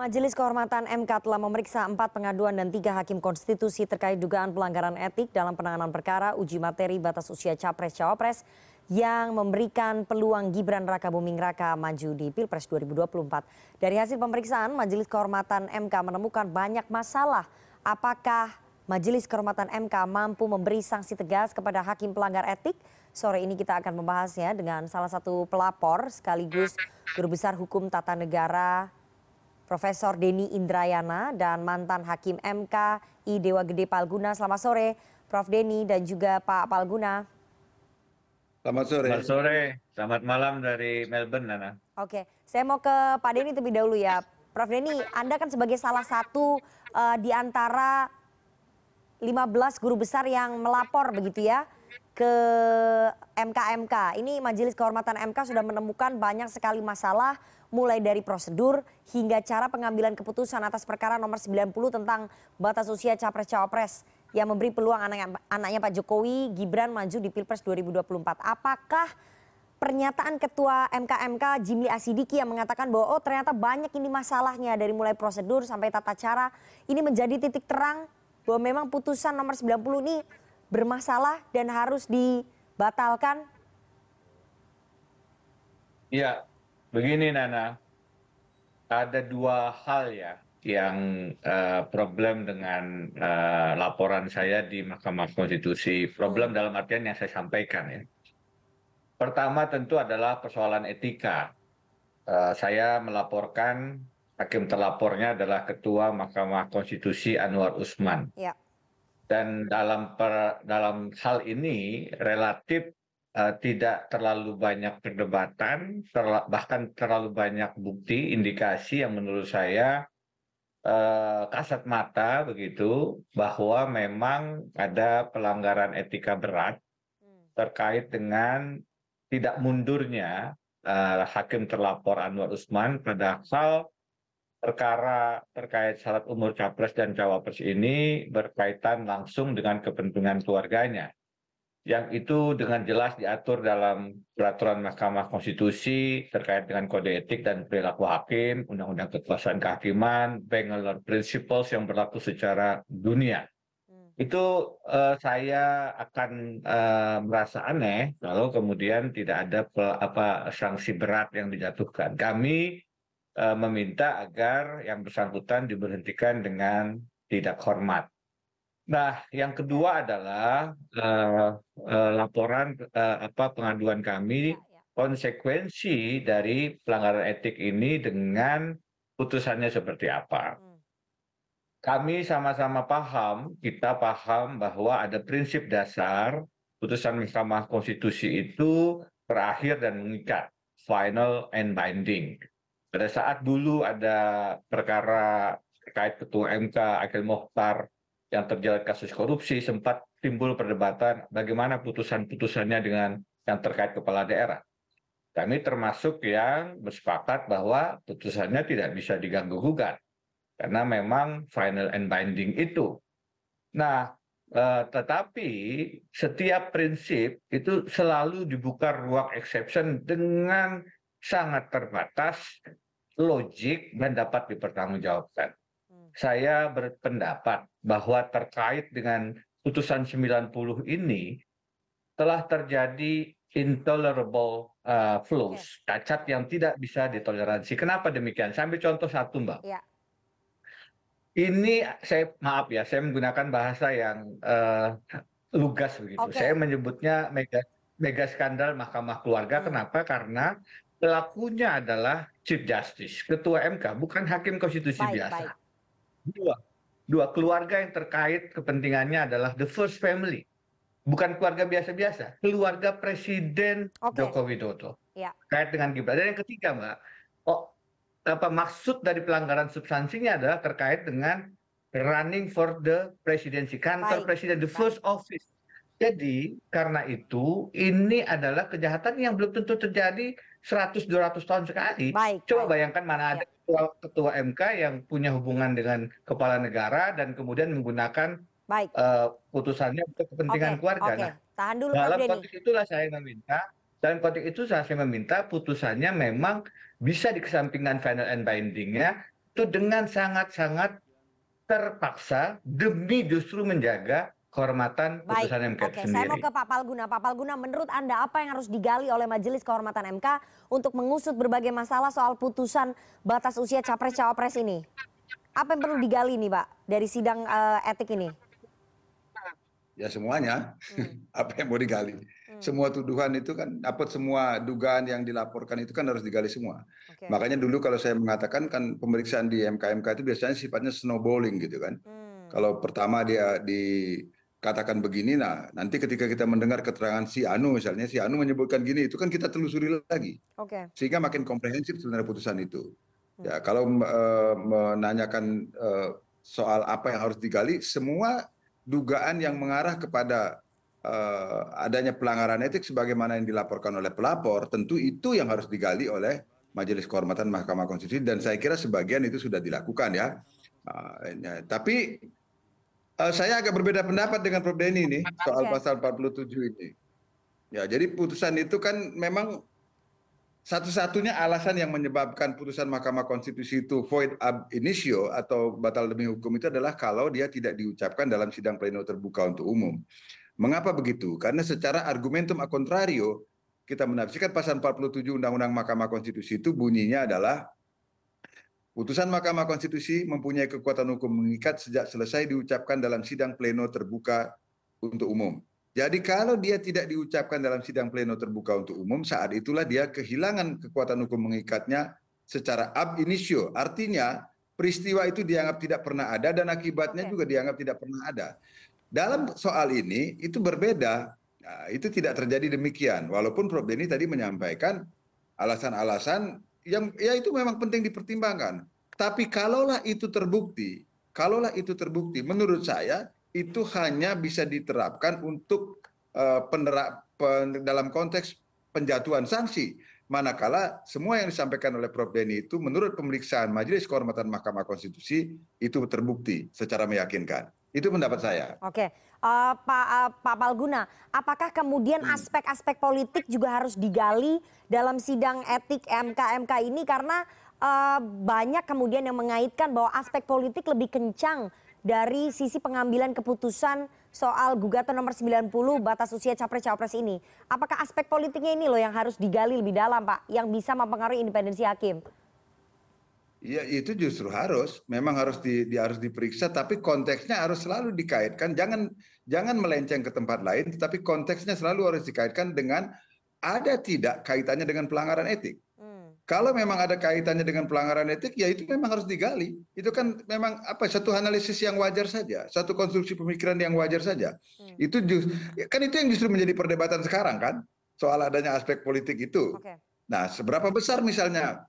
Majelis Kehormatan MK telah memeriksa empat pengaduan dan tiga hakim konstitusi terkait dugaan pelanggaran etik dalam penanganan perkara uji materi batas usia capres-cawapres yang memberikan peluang Gibran Raka Buming Raka maju di Pilpres 2024. Dari hasil pemeriksaan, Majelis Kehormatan MK menemukan banyak masalah. Apakah Majelis Kehormatan MK mampu memberi sanksi tegas kepada hakim pelanggar etik? Sore ini kita akan membahasnya dengan salah satu pelapor sekaligus Guru Besar Hukum Tata Negara Profesor Denny Indrayana dan mantan Hakim MK I Dewa Gede Palguna. Selamat sore Prof Denny dan juga Pak Palguna. Selamat sore. Selamat sore. Selamat malam dari Melbourne, Nana. Oke, saya mau ke Pak Denny terlebih dahulu ya. Prof Denny, Anda kan sebagai salah satu uh, di antara 15 guru besar yang melapor begitu ya ke MK-MK. Ini Majelis Kehormatan MK sudah menemukan banyak sekali masalah mulai dari prosedur hingga cara pengambilan keputusan atas perkara nomor 90 tentang batas usia capres-cawapres yang memberi peluang anaknya, anaknya Pak Jokowi Gibran maju di Pilpres 2024. Apakah pernyataan Ketua MKMK Jimli Asidiki yang mengatakan bahwa oh ternyata banyak ini masalahnya dari mulai prosedur sampai tata cara ini menjadi titik terang bahwa memang putusan nomor 90 ini bermasalah dan harus dibatalkan? Iya, begini Nana, ada dua hal ya yang uh, problem dengan uh, laporan saya di Mahkamah Konstitusi. Problem dalam artian yang saya sampaikan ya. Pertama tentu adalah persoalan etika. Uh, saya melaporkan hakim terlapornya adalah Ketua Mahkamah Konstitusi Anwar Usman. Ya. Dan dalam per, dalam hal ini relatif Eh, tidak terlalu banyak perdebatan bahkan terlalu banyak bukti indikasi yang menurut saya eh, kasat mata begitu bahwa memang ada pelanggaran etika berat hmm. terkait dengan tidak mundurnya uh, hakim terlapor Anwar Usman padahal perkara terkait syarat umur capres dan cawapres ini berkaitan langsung dengan kepentingan keluarganya yang itu dengan jelas diatur dalam peraturan Mahkamah Konstitusi terkait dengan kode etik dan perilaku hakim, Undang-Undang Kekuasaan Kehakiman, Bangalore Principles yang berlaku secara dunia. Hmm. Itu uh, saya akan uh, merasa aneh kalau kemudian tidak ada apa sanksi berat yang dijatuhkan. Kami uh, meminta agar yang bersangkutan diberhentikan dengan tidak hormat nah yang kedua adalah uh, uh, laporan uh, apa pengaduan kami ya, ya. konsekuensi dari pelanggaran etik ini dengan putusannya seperti apa. Hmm. Kami sama-sama paham, kita paham bahwa ada prinsip dasar putusan Mahkamah Konstitusi itu terakhir dan mengikat, final and binding. Pada saat dulu ada perkara terkait Ketua MK Akhil Mohtar yang terjerat kasus korupsi sempat timbul perdebatan bagaimana putusan-putusannya dengan yang terkait kepala daerah. Kami termasuk yang bersepakat bahwa putusannya tidak bisa diganggu gugat karena memang final and binding itu. Nah, eh, tetapi setiap prinsip itu selalu dibuka ruang exception dengan sangat terbatas, logik dan dapat dipertanggungjawabkan saya berpendapat bahwa terkait dengan putusan 90 ini telah terjadi intolerable uh, flows, ya. cacat yang tidak bisa ditoleransi. Kenapa demikian? Saya ambil contoh satu, Mbak. Ya. Ini saya maaf ya, saya menggunakan bahasa yang uh, lugas begitu. Okay. Saya menyebutnya mega mega skandal Mahkamah Keluarga. Hmm. Kenapa? Karena pelakunya adalah Chief Justice, Ketua MK, bukan Hakim Konstitusi baik, biasa. Baik dua dua keluarga yang terkait kepentingannya adalah the first family bukan keluarga biasa-biasa keluarga Presiden okay. Joko Widodo ya. terkait dengan Gibran dan yang ketiga mbak oh apa maksud dari pelanggaran substansinya adalah terkait dengan running for the presidency kantor Baik. presiden the first Baik. office jadi karena itu ini adalah kejahatan yang belum tentu terjadi 100-200 tahun sekali. Baik, Coba baik. bayangkan mana ada ya. ketua, ketua MK yang punya hubungan dengan kepala negara dan kemudian menggunakan baik. Uh, putusannya untuk kepentingan okay, keluarga. Okay. Nah, Tahan dulu, dalam konteks itulah saya meminta, dalam konteks itu saya meminta putusannya memang bisa dikesampingkan final and bindingnya itu dengan sangat-sangat terpaksa demi justru menjaga kehormatan Baik, putusan MK oke. itu Saya mau sendiri. ke Pak Palguna. Pak Palguna, menurut Anda apa yang harus digali oleh Majelis Kehormatan MK untuk mengusut berbagai masalah soal putusan batas usia capres-cawapres ini? Apa yang perlu digali nih, Pak, dari sidang eh, etik ini? Ya semuanya. Hmm, Apa yang mau digali? hmm, Semua tuduhan itu kan, apa semua dugaan yang dilaporkan itu kan harus digali semua. oke. Makanya dulu kalau saya mengatakan kan pemeriksaan di MK-MK itu biasanya sifatnya snowballing gitu kan. Hmm, Kalau pertama dia dikatakan begini, nah nanti ketika kita mendengar keterangan si Anu misalnya, si Anu menyebutkan gini, itu kan kita telusuri lagi. Oke. Sehingga makin komprehensif sebenarnya putusan itu. Hmm. Ya, kalau eh, menanyakan eh, soal apa yang harus digali, semua dugaan yang mengarah kepada eh, adanya pelanggaran etik sebagaimana yang dilaporkan oleh pelapor, tentu itu yang harus digali oleh Majelis Kehormatan Mahkamah Konstitusi dan saya kira sebagian itu sudah dilakukan ya. Ah, ya, tapi saya agak berbeda pendapat dengan Prof Denny ini soal pasal 47 ini. Ya, jadi putusan itu kan memang satu-satunya alasan yang menyebabkan putusan Mahkamah Konstitusi itu void ab initio atau batal demi hukum itu adalah kalau dia tidak diucapkan dalam sidang pleno terbuka untuk umum. Mengapa begitu? Karena secara argumentum a contrario kita menafsirkan pasal 47 Undang-Undang Mahkamah Konstitusi itu bunyinya adalah putusan Mahkamah Konstitusi mempunyai kekuatan hukum mengikat sejak selesai diucapkan dalam sidang pleno terbuka untuk umum. Jadi kalau dia tidak diucapkan dalam sidang pleno terbuka untuk umum, saat itulah dia kehilangan kekuatan hukum mengikatnya secara ab initio. Artinya peristiwa itu dianggap tidak pernah ada dan akibatnya juga dianggap tidak pernah ada. Dalam soal ini itu berbeda. Nah, itu tidak terjadi demikian. Walaupun Prof Denny tadi menyampaikan alasan-alasan ya itu memang penting dipertimbangkan. Tapi kalaulah itu terbukti, kalaulah itu terbukti, menurut saya itu hanya bisa diterapkan untuk eh, dalam konteks penjatuhan sanksi. Manakala semua yang disampaikan oleh Prof Denny itu menurut pemeriksaan Majelis Kehormatan Mahkamah Konstitusi itu terbukti secara meyakinkan. Itu pendapat saya. Oke, Eh, Pak eh, Pak Palguna, apakah kemudian Hmm. aspek-aspek politik juga harus digali dalam sidang etik MK-MK ini karena eh, banyak kemudian yang mengaitkan bahwa aspek politik lebih kencang dari sisi pengambilan keputusan soal gugatan nomor 90 batas usia capres-cawapres ini. Apakah aspek politiknya ini loh yang harus digali lebih dalam, Pak, yang bisa mempengaruhi independensi hakim? Iya itu justru harus, memang harus di, di- harus diperiksa, tapi konteksnya harus selalu dikaitkan. Jangan jangan melenceng ke tempat lain, tetapi konteksnya selalu harus dikaitkan dengan ada tidak kaitannya dengan pelanggaran etik. Hmm, Kalau memang ada kaitannya dengan pelanggaran etik, ya itu memang harus digali. Itu kan memang apa satu analisis yang wajar saja, satu konstruksi pemikiran yang wajar saja. Hmm. Itu just, kan itu yang justru menjadi perdebatan sekarang kan, soal adanya aspek politik itu. Oke. Nah, seberapa besar misalnya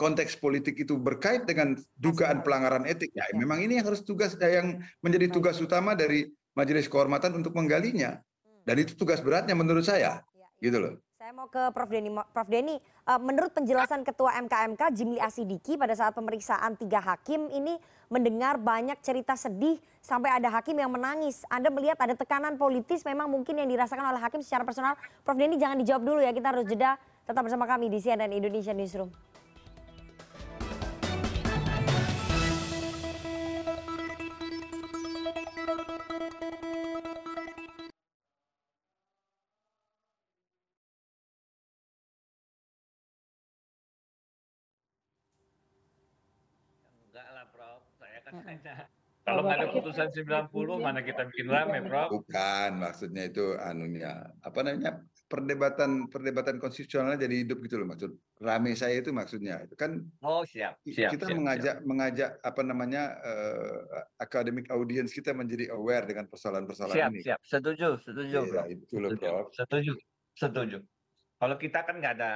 konteks politik itu berkait dengan dugaan pelanggaran etik, ya, Ya. memang ini yang harus tugas eh, yang menjadi tugas utama dari Majelis Kehormatan untuk menggalinya. Hmm. Dan itu tugas beratnya menurut saya, Ya, ya. gitu loh. Saya mau ke Prof Denny. Mo- Prof Denny, eh, menurut penjelasan Ketua MKMK Jimli Asidiki pada saat pemeriksaan tiga hakim ini mendengar banyak cerita sedih sampai ada hakim yang menangis. Anda melihat ada tekanan politis memang mungkin yang dirasakan oleh hakim secara personal. Prof Denny jangan dijawab dulu ya, kita harus jeda. Tetap bersama kami di CNN Indonesia Newsroom. kalau nggak ada putusan 90 mana kita bikin rame, Prof. Bukan, maksudnya itu anunya, apa namanya, perdebatan perdebatan konstitusionalnya jadi hidup gitu loh maksud. Rame saya itu maksudnya. Itu kan Oh, siap, siap. kita siap, mengajak mengajak apa namanya eh, academic audience kita menjadi aware dengan persoalan-persoalan Siap, ini. siap. Setuju, setuju, Iya, Prof. itu loh, Setuju, Prof. setuju, setuju. Kalau kita kan nggak ada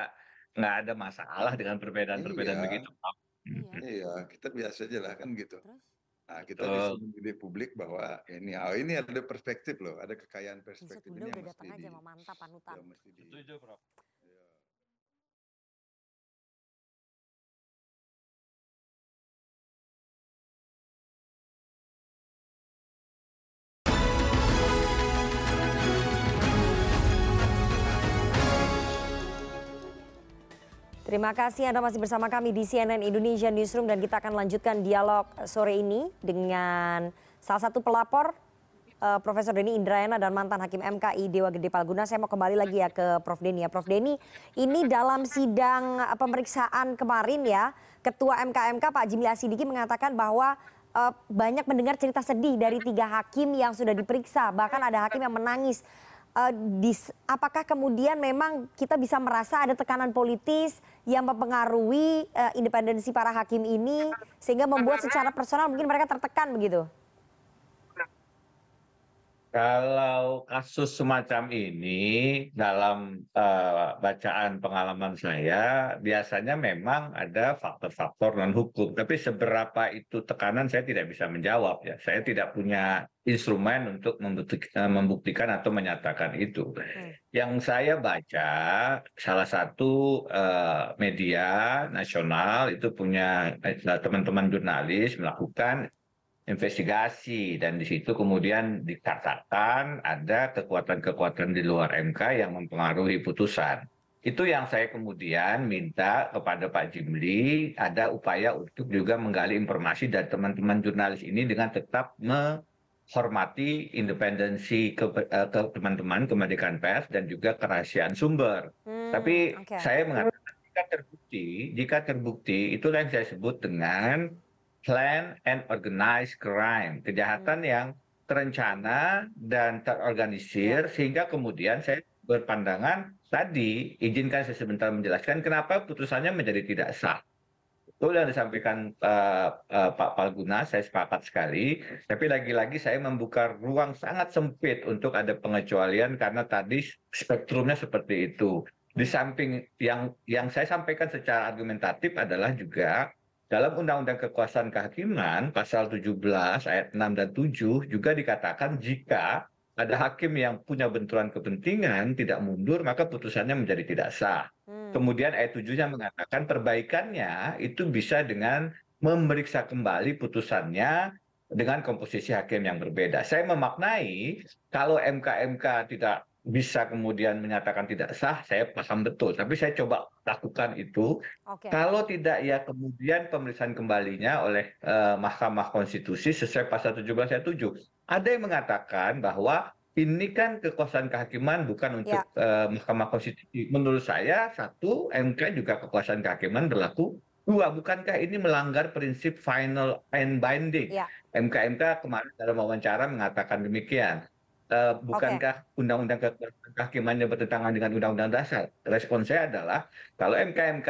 nggak ada masalah dengan perbedaan-perbedaan Iya. begitu, Prof. Iya. Mhm. Iya, kita biasa aja lah kan gitu. Terus? Nah, kita Betul. bisa mendidik publik bahwa ini, oh ini ada perspektif loh, ada kekayaan perspektif ini yang mesti datang di, aja mau mantap panutan. yang mesti di. Setuju, Prof. Terima kasih Anda masih bersama kami di CNN Indonesia Newsroom dan kita akan lanjutkan dialog sore ini dengan salah satu pelapor uh, Profesor Denny Indrayana dan mantan Hakim MKI Dewa Gede Palguna. Saya mau kembali lagi ya ke Prof Denny ya. Prof Denny, ini dalam sidang pemeriksaan kemarin ya, Ketua MKMK Pak Jimli Asidiki mengatakan bahwa uh, banyak mendengar cerita sedih dari tiga hakim yang sudah diperiksa. Bahkan ada hakim yang menangis apakah kemudian memang kita bisa merasa ada tekanan politis yang mempengaruhi uh, independensi para hakim ini sehingga membuat secara personal mungkin mereka tertekan begitu? Kalau kasus semacam ini dalam uh, bacaan pengalaman saya biasanya memang ada faktor-faktor non hukum. Tapi seberapa itu tekanan saya tidak bisa menjawab ya. Saya tidak punya instrumen untuk membuktikan, membuktikan atau menyatakan itu. Hmm. Yang saya baca salah satu uh, media nasional itu punya teman-teman jurnalis melakukan investigasi dan di situ kemudian dikatakan ada kekuatan-kekuatan di luar MK yang mempengaruhi putusan. Itu yang saya kemudian minta kepada Pak Jimli ada upaya untuk juga menggali informasi dari teman-teman jurnalis ini dengan tetap menghormati independensi ke, eh, ke teman-teman kemerdekaan pers dan juga kerahasiaan sumber. Hmm, Tapi okay. saya mengatakan jika terbukti, jika terbukti itulah yang saya sebut dengan plan and organized crime, kejahatan hmm. yang terencana dan terorganisir ya. sehingga kemudian saya berpandangan tadi izinkan saya sebentar menjelaskan kenapa putusannya menjadi tidak sah. Itu yang disampaikan uh, uh, Pak Palguna, saya sepakat sekali. Tapi lagi-lagi saya membuka ruang sangat sempit untuk ada pengecualian karena tadi spektrumnya seperti itu. Di samping yang yang saya sampaikan secara argumentatif adalah juga dalam Undang-Undang Kekuasaan Kehakiman pasal 17 ayat 6 dan 7 juga dikatakan jika ada hakim yang punya benturan kepentingan tidak mundur maka putusannya menjadi tidak sah. Hmm. Kemudian ayat 7-nya mengatakan perbaikannya itu bisa dengan memeriksa kembali putusannya dengan komposisi hakim yang berbeda. Saya memaknai kalau MK-MK tidak bisa kemudian menyatakan tidak sah, saya paham betul. Tapi saya coba lakukan itu. Okay. Kalau tidak ya kemudian pemeriksaan kembalinya oleh uh, Mahkamah Konstitusi sesuai pasal 17 ayat 7. Ada yang mengatakan bahwa ini kan kekuasaan kehakiman bukan untuk ya. uh, Mahkamah Konstitusi. Menurut saya satu MK juga kekuasaan kehakiman berlaku. Dua, bukankah ini melanggar prinsip final and binding? Ya. MK-MK kemarin dalam wawancara mengatakan demikian. Uh, bukankah undang-undang kehakimannya bertentangan dengan undang-undang dasar? Respon saya adalah kalau MK-MK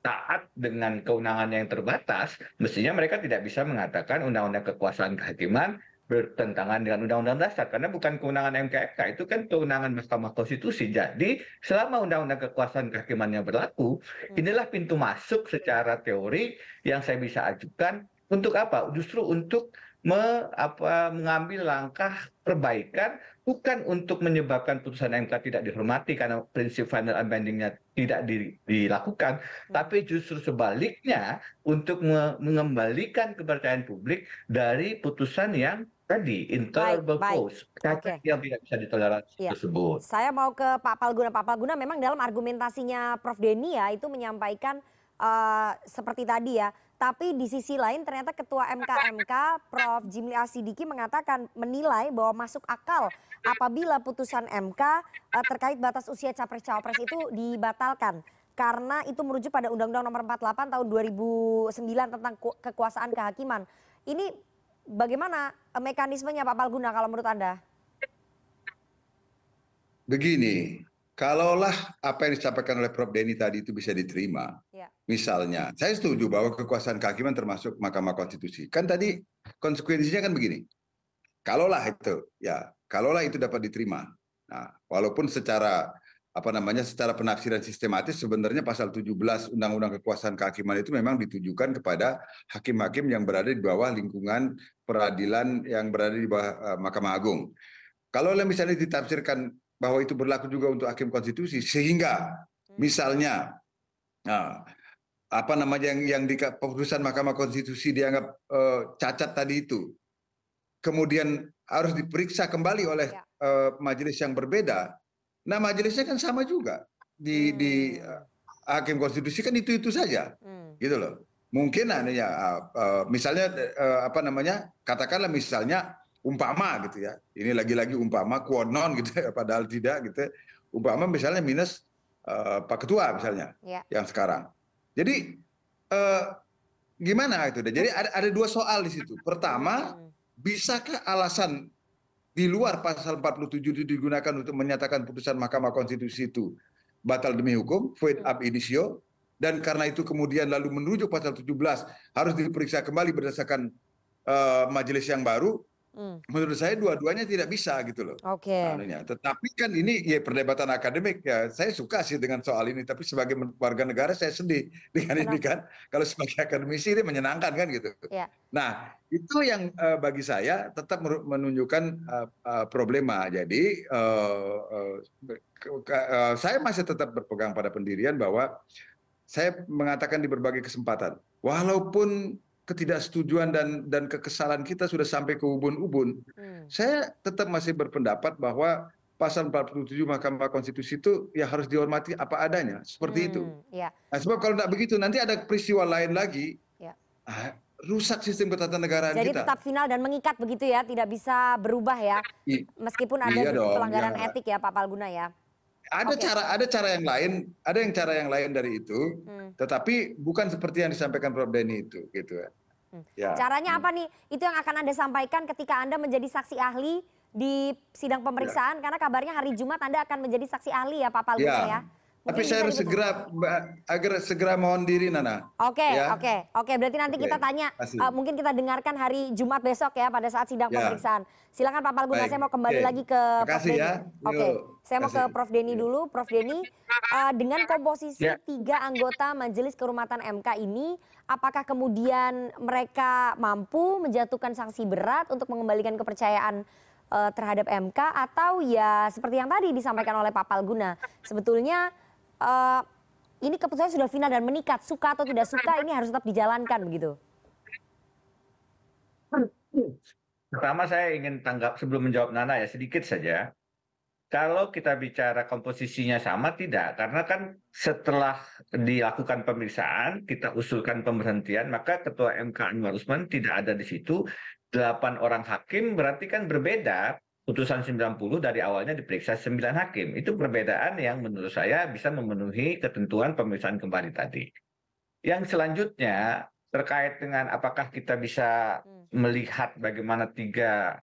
taat dengan kewenangan yang terbatas, mestinya mereka tidak bisa mengatakan undang-undang kekuasaan kehakiman bertentangan dengan undang-undang dasar karena bukan kewenangan MKMK itu kan kewenangan Mahkamah Konstitusi. Jadi selama undang-undang kekuasaan kehakimannya berlaku, hmm. inilah pintu masuk secara teori yang saya bisa ajukan untuk apa? Justru untuk mengambil langkah perbaikan bukan untuk menyebabkan putusan MK tidak dihormati karena prinsip final unbindingnya tidak di, dilakukan, hmm. tapi justru sebaliknya untuk me, mengembalikan kepercayaan publik dari putusan yang tadi intolerable force okay. yang tidak bisa ditoleransi ya. tersebut. Saya mau ke Pak Palguna. Pak Palguna memang dalam argumentasinya Prof Denny ya itu menyampaikan uh, seperti tadi ya tapi di sisi lain ternyata ketua mk-mk prof. Jimli asidiki mengatakan menilai bahwa masuk akal apabila putusan mk uh, terkait batas usia capres cawapres itu dibatalkan. Karena itu merujuk pada undang-undang nomor 48 tahun 2009 tentang kekuasaan kehakiman. Ini bagaimana uh, mekanismenya pak palguna kalau menurut anda? Begini kalaulah apa yang disampaikan oleh Prof. Denny tadi itu bisa diterima, ya. misalnya, saya setuju bahwa kekuasaan kehakiman termasuk Mahkamah Konstitusi. Kan tadi konsekuensinya kan begini, kalaulah itu, ya, kalaulah itu dapat diterima. Nah, walaupun secara apa namanya secara penafsiran sistematis sebenarnya pasal 17 Undang-Undang Kekuasaan Kehakiman itu memang ditujukan kepada hakim-hakim yang berada di bawah lingkungan peradilan yang berada di bawah uh, Mahkamah Agung. Kalau misalnya ditafsirkan bahwa itu berlaku juga untuk hakim konstitusi sehingga hmm. misalnya nah, apa namanya yang yang di keputusan Mahkamah Konstitusi dianggap uh, cacat tadi itu kemudian harus diperiksa kembali oleh ya. uh, majelis yang berbeda nah majelisnya kan sama juga di hmm. di uh, hakim konstitusi kan itu itu saja Hmm. gitu loh mungkin nah, ya uh, uh, misalnya uh, apa namanya katakanlah misalnya umpama gitu ya ini lagi-lagi umpama kuonon gitu ya padahal tidak gitu ya. umpama misalnya minus uh, pak ketua misalnya Ya. yang sekarang jadi uh, gimana itu jadi ada, ada dua soal di situ pertama Hmm. bisakah alasan di luar pasal 47 itu digunakan untuk menyatakan putusan Mahkamah Konstitusi itu batal demi hukum, void ab initio, dan karena itu kemudian lalu menuju pasal 17 harus diperiksa kembali berdasarkan eh, majelis yang baru, Hmm. Menurut saya dua-duanya tidak bisa gitu loh. Oke. anunya. Tetapi kan ini ya perdebatan akademik ya saya suka sih dengan soal ini tapi sebagai warga negara saya sedih dengan ini kan kalau sebagai akademisi ini menyenangkan kan gitu. Ya. Nah itu yang eh, bagi saya tetap menunjukkan eh, eh, problema. Jadi ke- eh, saya masih tetap berpegang pada pendirian bahwa saya mengatakan di berbagai kesempatan walaupun ketidaksetujuan dan dan kekesalan kita sudah sampai ke ubun-ubun Hmm. saya tetap masih berpendapat bahwa pasal 47 Mahkamah Konstitusi itu ya harus dihormati apa adanya seperti itu. Hmm, Ya. Nah, sebab kalau tidak begitu nanti ada peristiwa lain lagi, Ya. ah, rusak sistem ketatanegaraan Jadi kita. tetap final dan mengikat begitu ya, tidak bisa berubah ya, I- meskipun ada Iya dong, pelanggaran ya. etik ya Pak Palguna ya. Ada Oke. cara ada cara yang lain, ada yang cara yang lain dari itu, Hmm. tetapi bukan seperti yang disampaikan Prof Denny itu, gitu ya. Hmm. Ya. Caranya apa nih? Itu yang akan Anda sampaikan ketika Anda menjadi saksi ahli di sidang pemeriksaan, karena kabarnya hari Jumat Anda akan menjadi saksi ahli ya Pak Palguna Ya. ya. Tapi saya harus segera agar segera mohon diri Nana. Oke, Ya. oke, oke. Berarti nanti Oke, kita tanya, uh, mungkin kita dengarkan hari Jumat besok ya pada saat sidang Ya. pemeriksaan. Silakan Pak Palguna, saya mau kembali oke. lagi ke Prof Denny. ya. Oke, Yuk, saya mau ke. Prof Denny Yuk. dulu. Prof Denny, uh, dengan komposisi Ya. tiga anggota Majelis Kehormatan MK ini, apakah kemudian mereka mampu menjatuhkan sanksi berat untuk mengembalikan kepercayaan uh, terhadap MK atau ya seperti yang tadi disampaikan oleh Pak Palguna, sebetulnya ini keputusannya sudah final dan menikat, suka atau tidak suka ini harus tetap dijalankan begitu. Pertama saya ingin tanggap sebelum menjawab Nana ya sedikit saja. Kalau kita bicara komposisinya sama tidak, karena kan setelah dilakukan pemeriksaan, kita usulkan pemberhentian, maka Ketua MK Anwar Usman tidak ada di situ. Delapan orang hakim berarti kan berbeda. Putusan 90 dari awalnya diperiksa 9 hakim. Itu perbedaan yang menurut saya bisa memenuhi ketentuan pemeriksaan kembali tadi. Yang selanjutnya terkait dengan apakah kita bisa Hmm. melihat bagaimana tiga